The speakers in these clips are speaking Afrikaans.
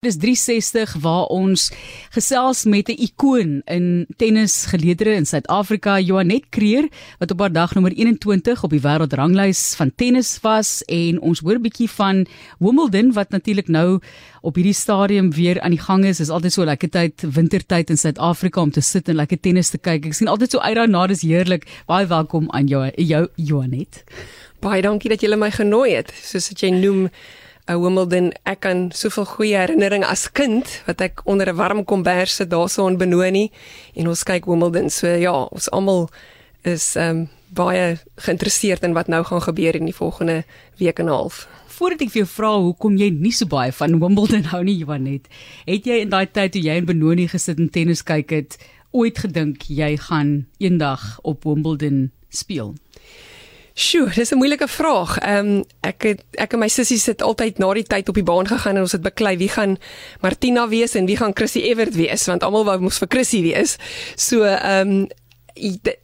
Dis 360 waar ons gesels met 'n ikoon in tennisgeleedere in Suid-Afrika, Joanet Kreer, wat op haar dag nommer 21 op die wêreldranglys van tennis was en ons hoor bietjie van Wimbledon wat natuurlik nou op hierdie stadium weer aan die gang is. Is altyd so lekker tyd, wintertyd in Suid-Afrika om te sit en lekker tennis te kyk. Ek sien altyd so uit daarna, dis heerlik. Baie welkom aan jou, jou Joanet. Baie dankie dat jy my genooi het. Soos wat jy noem 'n Wimbledon. Ek kan soveel goeie herinneringe as kind wat ek onder 'n warm kombers sit daarso in Benoni en ons kyk Wimbledon. So ja, ons almal is ehm um, baie geïnteresseerd in wat nou gaan gebeur in die volgende week en 'n half. Voordat ek vir jou vra hoekom jy nie so baie van Wimbledon hou nie, Joanet, het jy in daai tyd toe jy in Benoni gesit en tennis kyk het, ooit gedink jy gaan eendag op Wimbledon speel? Sjoe, dis 'n moeilike vraag. Ehm um, ek het ek en my sussie sit altyd na die tyd op die baan gegaan en ons het beklei wie gaan Martina wees en wie gaan Chrissy Evert wees want almal wou mos vir Chrissy wees. So ehm um,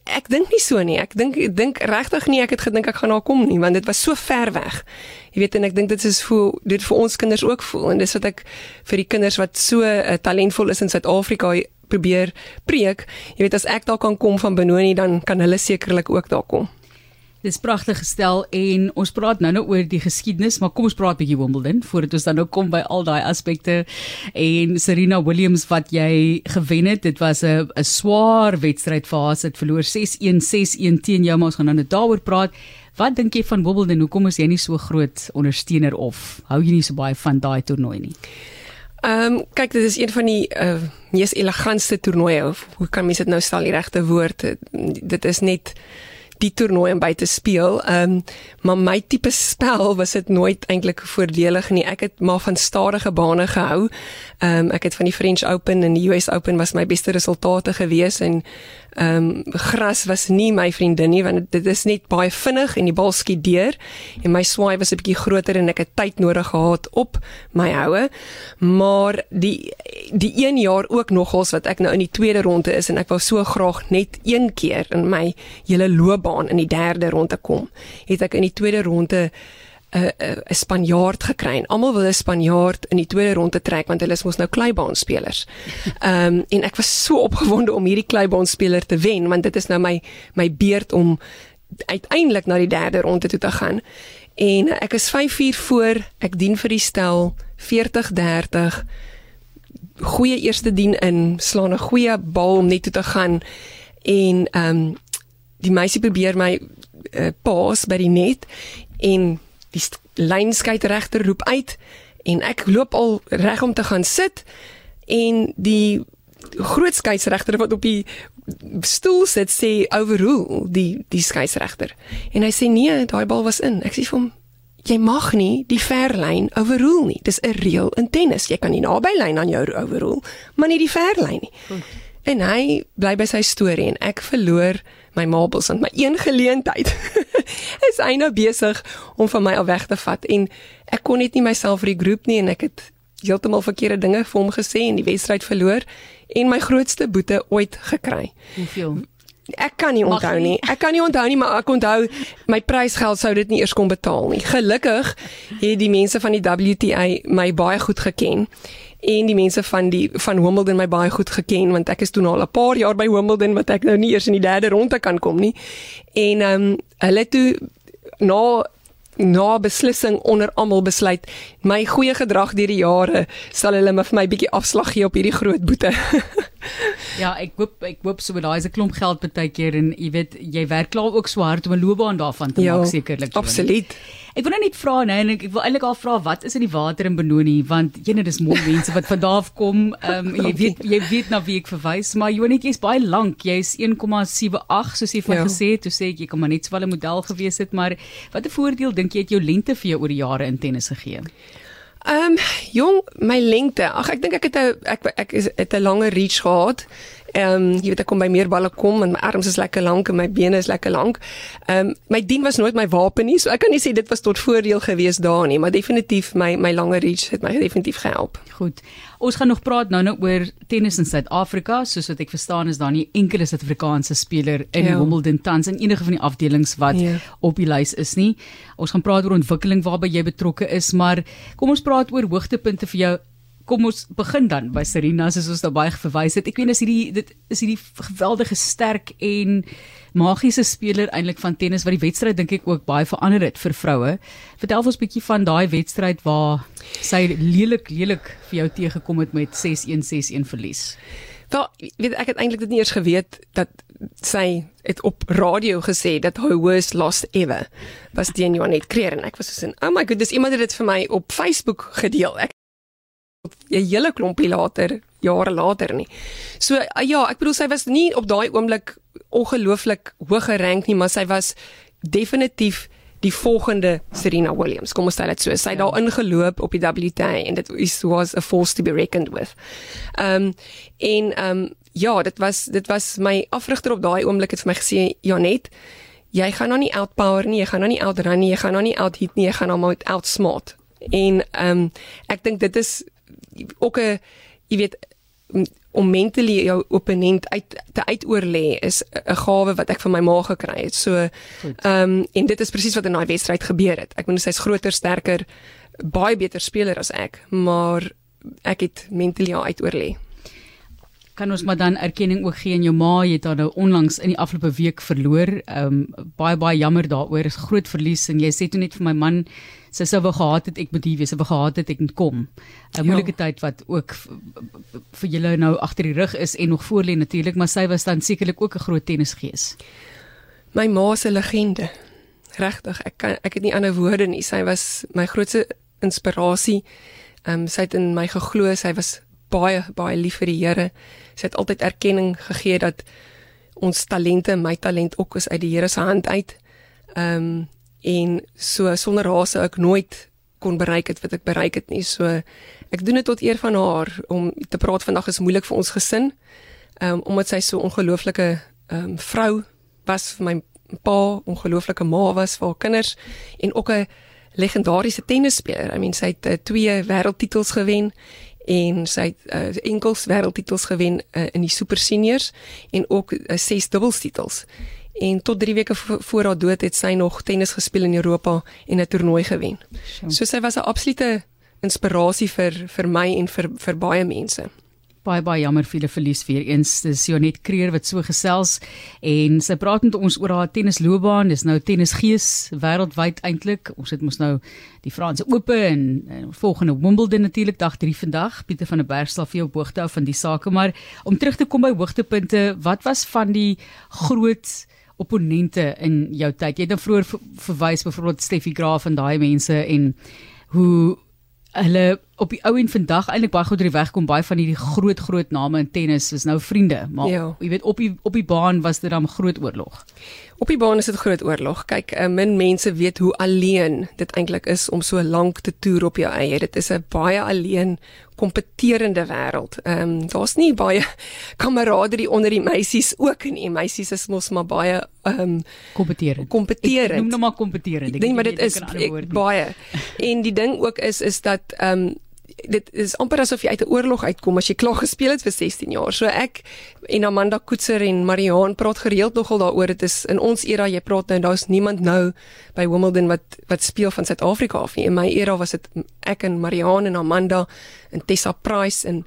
ek dink nie so nie. Ek dink dink regtig nie ek het gedink ek gaan daar kom nie want dit was so ver weg. Jy weet en ek dink dit is vir dit vir ons kinders ook voel en dis wat ek vir die kinders wat so uh, talentvol is in Suid-Afrika probeer preek. Jy weet as ek daar kan kom van Benoni dan kan hulle sekerlik ook daar kom. Dis pragtig gestel en ons praat nou nou oor die geskiedenis, maar kom ons praat 'n bietjie Wimbledon voordat ons dan nou kom by al daai aspekte en Serena Williams wat jy gewen het. Dit was 'n 'n swaar wedstryd vir haar. Sy het verloor 6-1, 6-1 teen jou, maar ons gaan nou net daaroor praat. Wat dink jy van Wimbledon? Hoekom is jy nie so groot ondersteuner of hou jy nie so baie van daai toernooi nie? Ehm um, kyk dit is een van die uh, mees elegantste toernooie. Hoe kan mens dit nou stel die regte woord? Dit is net die toernooi om by te speel. Ehm um, maar my tipe spel was dit nooit eintlik voordelig nie. Ek het maar van stadige bane gehou. Ehm um, ek het van die French Open en die US Open was my beste resultate gewees en ehm um, gras was nie my vriendin nie want dit is net baie vinnig en die bal skiet deur en my swaai was 'n bietjie groter en ek het tyd nodig gehad op my houe. Maar die die een jaar ook nogals wat ek nou in die tweede ronde is en ek wou so graag net een keer in my hele loopbaan in die derde ronde kom. Het ek in die tweede ronde 'n 'n 'n Spanjaard gekry. Almal wil 'n Spanjaard in die tweede ronde trek want hulle is mos nou kleibaanspelers. Ehm um, en ek was so opgewonde om hierdie kleibaanspeler te wen want dit is nou my my beurt om uiteindelik na die derde ronde toe te gaan. En ek is 5-4 voor. Ek dien vir die stel 40-30. Goeie eerste dien in, slaan 'n goeie bal om net toe te gaan en ehm um, die meisie probeer my uh, paas by die net en die lynskeiterregter roep uit en ek loop al reg om te gaan sit en die groot skeieregter wat op die stoel sit sê overrule die die skeieregter en hy sê nee daai bal was in. Ek sê vir hom jy mag nie die verlyn overrule nie. Dis 'n reël in tennis. Jy kan nie naby lyn aan jou overrule maar nie die verlyn nie. Goed. En hy bly by sy storie en ek verloor my marbles en my een geleentheid is hy nou besig om van my al weg te vat en ek kon net nie myself regroep nie en ek het heeltemal verkeerde dinge vir hom gesê en die wedstryd verloor en my grootste boete ooit gekry. Hoeveel? Ek kan nie onthou nie. Ek kan nie onthou nie, maar ek onthou my prysgeld sou dit nie eers kon betaal nie. Gelukkig het die mense van die WTA my baie goed geken en die mense van die van Wimbledon my baie goed geken want ek is toe al 'n paar jaar by Wimbledon wat ek nou nie eers in die derde ronde kan kom nie. En ehm um, hulle toe na na beslissing onder almal besluit my goeie gedrag deur die jare sal hulle vir my bietjie afslag gee op hierdie groot boete. ja, ek hoop ek hoop so daai is 'n klomp geld baie keer en jy weet jy werk klaar ook so hard om 'n loopbaan daarvan te ja, maak sekerlik. Absoluut. Ek wil nou net vra nee en ek, ek wil eintlik al vra wat is in die water in Benoni want jene dis mooi mense wat van daar af kom. Ehm um, jy weet jy weet na wie ek verwys, maar Jonet jy's baie lank. Jy's 1,78 soos jy van ja. gesê het. Toe sê ek jy kan maar net so wel 'n model gewees het, maar watter voordeel dink jy het jou lengte vir jou oor die jare in tennis gegee? Ehm um, jong, my lengte. Ag ek dink ek het 'n ek ek is het 'n lange reach gehad. Ehm um, jy weet ek kom by meer balle kom en my arms is lekker lank en my bene is lekker lank. Ehm um, my dien was nooit my wapen nie, so ek kan nie sê dit was tot voordeel gewees daar nie, maar definitief my my lange reach het my definitief gehelp. Goed. Ons gaan nog praat nou nou oor tennis in Suid-Afrika, soos wat ek verstaan is daar nie enkele Suid-Afrikaanse speler in ja. Wimbledon tans in enige van die afdelings wat ja. op die lys is nie. Ons gaan praat oor ontwikkeling waarby jy betrokke is, maar kom ons praat oor hoogtepunte vir jou kom ons begin dan by Serena soos ons daarbey verwys het. Ek weet is hierdie dit is hierdie geweldige sterk en magiese speler eintlik van tennis wat die wedstryd dink ek ook baie verander het vir vroue. Vertel ons 'n bietjie van daai wedstryd waar sy lelik lelik vir jou teëgekom het met 6-1 6-1 verlies. Wel, weet ek het eintlik dit nie eers geweet dat sy het op radio gesê dat her worst loss ever was teen Johanet Kreer en ek was so in oh my god dis iemand het dit vir my op Facebook gedeel. Ek 'n hele klompie later, jare later nie. So ja, ek bedoel sy was nie op daai oomblik ongelooflik hoog gerank nie, maar sy was definitief die volgende Serena Williams. Kom ons sê dit so. Sy het ja. daar ingeloop op die WTA en dit was a force to be reckoned with. Ehm um, en ehm um, ja, dit was dit was my afrigter op daai oomblik het vir my gesê Janet, jy gaan nou nie outpower nie, jy gaan nou nie outrun nie, jy gaan nou nie outhit nie, jy gaan nou maar outsmart. En ehm um, ek dink dit is ook 'n jy weet om mentally jou opponent uit te uitoor lê is 'n gawe wat ek van my ma gekry het. So ehm um, en dit is presies wat in daai wedstryd gebeur het. Ek bedoel sy's groter, sterker, baie beter speler as ek, maar ek het mentally haar uitoor lê kan ons maar dan erkenning ook gee aan jou ma? Jy het haar nou onlangs in die afgelope week verloor. Um, baie baie jammer daaroor. Is groot verlies en jy sê toe net vir my man sy sou wou gehad het ek moet hier wees sy wou gehad het ek moet kom 'n ja. moeilike tyd wat ook vir julle nou agter die rug is en nog voor lê natuurlik maar sy was dan sekerlik ook 'n groot tennisgees my ma se legende regtig ek kan ek het nie ander woorde nie sy was my grootste inspirasie um, sy het in my geglo sy was baie baie lief vir die Here. Sy het altyd erkenning gegee dat ons talente, my talent ook is uit die Here se hand uit. Ehm um, en so sonder haar sou ek nooit kon bereik het wat ek bereik het nie. So ek doen dit tot eer van haar om te praat vandag is moeilik vir ons gesin. Ehm um, omdat sy so ongelooflike ehm um, vrou was vir my pa, ongelooflike ma was vir haar kinders en ook 'n legendariese tennisspeler. I mean sy het uh, twee wêreldtitels gewen en sy het uh, enkels wêreldtitels gewen uh, in die super seniors en ook uh, ses dubbeltitels. En tot 3 weke voor haar dood het sy nog tennis gespeel in Europa en 'n toernooi gewen. So sy was 'n absolute inspirasie vir vir my en vir vir baie mense baie baie jammer vir die verlies weer eens. Dis Jonet Kreer wat so gesels en sy praat met ons oor haar tennisloopbaan. Dis nou tennisgees wêreldwyd eintlik. Ons het mos nou die Franse Ope en, en volgende Wimbledon natuurlik dag 3 vandag. Pieter van der Berg sal vir jou hoogte hou van die sake, maar om terug te kom by hoogtepunte, wat was van die groot opponente in jou tyd? Jy het nou vroeër verwys byvoorbeeld Steffi Graaf en daai mense en hoe hulle op die ou en vandag eintlik baie goed deur die weg kom baie van hierdie groot groot name in tennis is nou vriende maar ja. jy weet op die op die baan was dit dan groot oorlog. Op die baan is dit groot oorlog. Kyk, uh, min mense weet hoe alleen dit eintlik is om so lank te toer op jou eie. Dit is 'n baie alleen kompeterende wêreld. Ehm um, daar's nie baie kameraderie onder die meisies ook nie. Meisies is mos maar baie ehm um, kompeterend. Kompeterend. Noem nou maar kompeterend. Ek dink maar dit is ek, baie. en die ding ook is is dat ehm um, dit is amper asof jy uit 'n oorlog uitkom as jy klaar gespeel het vir 16 jaar. So ek en Amanda Koetser en Mariaan praat gereeld nogal daaroor. Dit is in ons era jy praat nou daar's niemand nou by Wimbledon wat wat speel van Suid-Afrika af nie. In my era was dit ek en Mariaan en Amanda en Tessa Price en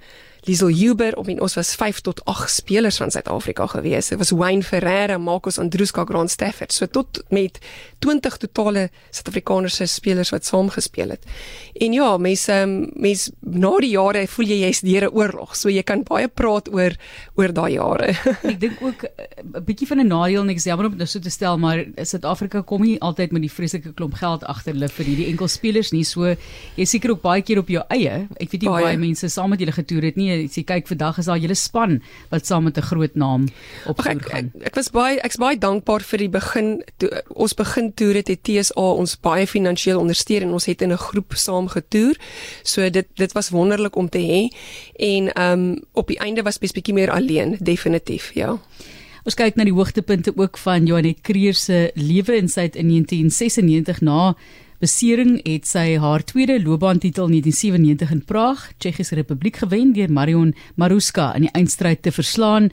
Liesel Huber op en ons was 5 tot 8 spelers van Suid-Afrika gewees. Dit was Wayne Ferreira, Marcus Andruska, Grant Stafford. So tot met 20 totale Suid-Afrikaanse spelers wat saam gespeel het. En ja, mense ehm, mense na die jare voel jy jy's deur 'n oorlog. So jy kan baie praat oor oor daai jare. ek dink ook eh, 'n bietjie van 'n nadeel en ek sê jammer om dit so te stel, maar Suid-Afrika kom nie altyd met die vreeslike klomp geld agter hulle vir hierdie enkel spelers nie. So jy seker ook baie keer op jou eie. Ek weet nie baie, baie mense saam met julle getoer het nie as jy kyk vandag is daar julle span wat saam met 'n groot naam op ek, ek, ek was baie ek's baie dankbaar vir die begin toe, ons begin toer het het TSA ons baie finansiëel ondersteun en ons het in 'n groep saam getoer. So dit dit was wonderlik om te hê en ehm um, op die einde was bes bietjie meer alleen definitief ja. Ons kyk na die hoogtepunte ook van Joanet Kreer se lewe en sy het in 1996 na besering het sy haar tweede loopbaantitel in 1997 in Praag, Tsjechiese Republiek gewen deur Marion Maruska in die eindstryd te verslaan.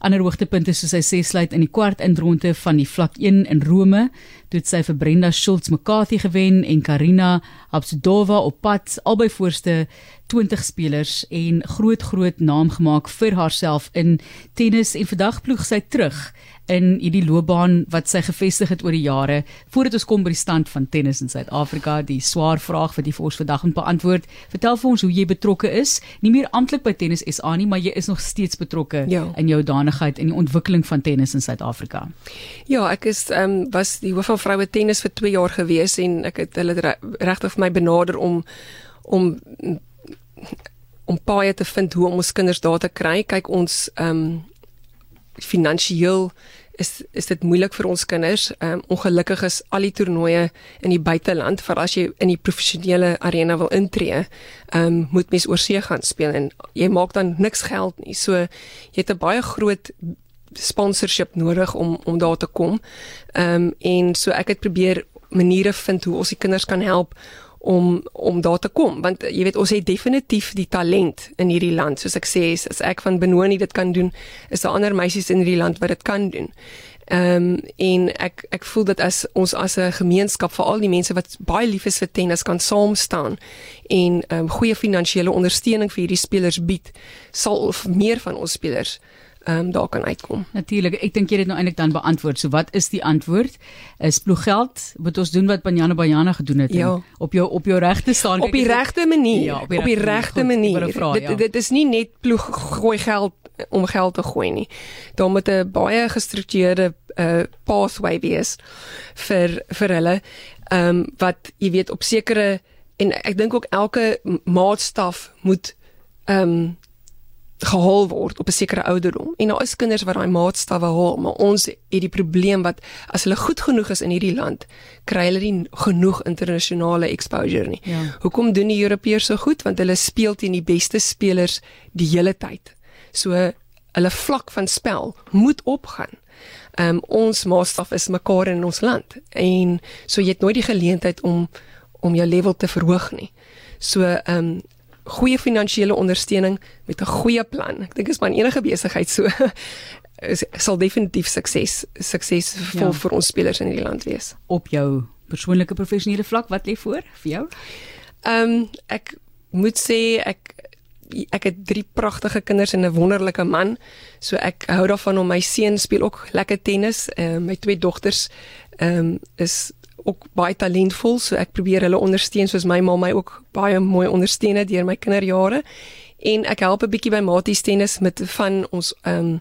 Ander hoogtepunte soos hy sê sluit in die kwart indronde van die vlak 1 in Rome, toe sy vir Brenda Schultz McCarthy gewen en Karina Habsudova op pad albei voorste 20 spelers en groot groot naam gemaak vir haarself in tennis. En vandag ploeg sy terug in hierdie loopbaan wat sy gevestig het oor die jare voordat ons kom by die stand van tennis in Suid-Afrika. Die swaar vraag wat jy vir ons vandag moet beantwoord. Vertel vir ons hoe jy betrokke is. Nie meer amptelik by tennis SA nie maar jy is nog steeds betrokke ja. in jou danigheid in die ontwikkeling van tennis in Suid-Afrika Ja ek is ehm um, was die hoof van vroue tennis vir 2 jaar gewees en ek het hulle regtig vir my benader om om om paie te vind hoe om ons kinders daar te kry. Kyk ons ehm um, finansiëel is is dit moeilik vir ons kinders. Ehm um, ongelukkig is al die toernooie in die buiteland, vir as jy in die professionele arena wil intree, ehm um, moet mens oorsee gaan speel en jy maak dan niks geld nie. So jy het 'n baie groot sponsorship nodig om om daar te kom. Ehm um, en so ek het probeer maniere vind hoe ons die kinders kan help om om daar te kom want jy weet ons het definitief die talent in hierdie land soos ek sê as ek van Benoni dit kan doen is daar ander meisies in hierdie land wat dit kan doen. Ehm um, en ek ek voel dat as ons as 'n gemeenskap vir al die mense wat baie lief is vir tennis kan saam staan en ehm um, goeie finansiële ondersteuning vir hierdie spelers bied sal meer van ons spelers ehm um, daar kan uitkom. Natuurlik, ek dink jy het nou eintlik dan beantwoord. So wat is die antwoord? Is ploeggeld moet ons doen wat Banyana Banyana gedoen het ja. op jou op jou regte staan op die regte manier. Ja, op die regte manier. Vraag, dit, ja. dit is nie net ploeg gooi geld om geld te gooi nie. Daar moet 'n baie gestruktureerde uh pathway wees vir vir hulle. Ehm um, wat jy weet op sekere en ek dink ook elke maatstaf moet ehm um, gehaal word op 'n sekere ouderdom. En daar is kinders wat daai maatstawwe haal, maar ons het die probleem wat as hulle goed genoeg is in hierdie land, kry hulle nie genoeg internasionale exposure nie. Ja. Hoekom doen die Europeërs so goed? Want hulle speel teen die beste spelers die hele tyd. So hulle vlak van spel moet opgaan. Ehm um, ons maatstaf is mekaar in ons land en so jy het nooit die geleentheid om om jou level te verhoog nie. So ehm um, goeie finansiële ondersteuning met 'n goeie plan. Ek dink is maar enige besigheid so is, sal definitief sukses suksesvol ja. vir ons spelers in hierdie land wees. Op jou persoonlike professionele vlak, wat lê voor vir jou? Ehm um, ek moet sê ek ek het drie pragtige kinders en 'n wonderlike man. So ek hou daarvan om my seun speel ook lekker tennis. Ehm uh, my twee dogters ehm um, is ook baie talentvol, so ek probeer hulle ondersteun soos my ma my ook baie mooi ondersteun het deur my kinderjare. En ek help 'n bietjie by Maties tennis met van ons ehm um,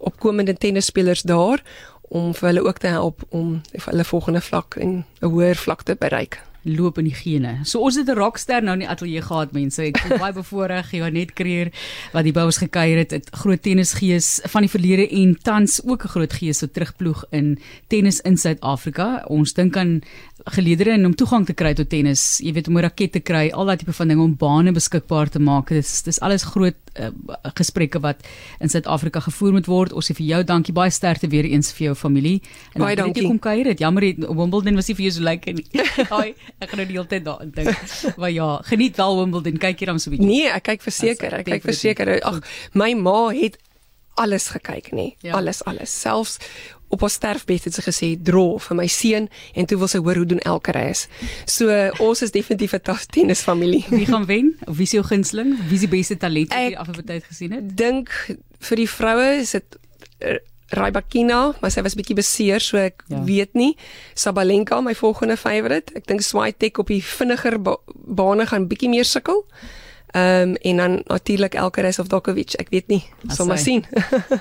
opkomende tennisspelers daar om vir hulle ook te help om hulle volgende vlak en 'n hoër vlak te bereik loop in die gene. So ons het 'n rockster nou in die ateljee gehad mense. Ek het baie bevoorreg Jonet Kreer wat die bouers gekuier het, het groot tennisgees van die verlede en tans ook 'n groot gees so terugploeg in tennis in Suid-Afrika. Ons dink aan geleedere en om toegang te kry tot tennis, jy weet om 'n raket te kry, al daai tipe van dinge om bane beskikbaar te maak. Dis dis alles groot uh, gesprekke wat in Suid-Afrika gevoer moet word. Ons sê vir jou dankie baie sterkte weer eens vir jou familie. En baie dankie. Kom kuier dit. Jammer het Wimbledon was nie vir jou so lekker nie. Haai, ek gaan nou die hele tyd daarin dink. Maar ja, geniet wel Wimbledon. Kyk hier dan so 'n bietjie. Nee, ek kyk verseker. Ek kyk verseker. Ag, my ma het alles gekyk, nee. Ja. Alles, alles. Selfs op haar sterfbed het sy gesê dra vir my seun en toe wil sy hoor hoe doen elke reis. So ons is definitief 'n tennisfamilie. Wie gaan wen? Of wie is jou gunsteling? Wie is die beste talent wat jy afgelope tyd gesien het? Dink vir die vroue is dit eh, Rybakina, maar sy was bietjie beseer, so ek ja. weet nie. Sabalenka, my volgende favourite. Ek dink Swiatek op die vinniger ba bane gaan bietjie meer sukkel. Ehm um, en dan natuurlik Elkeres of Djokovic, ek weet nie. Sal maar sien.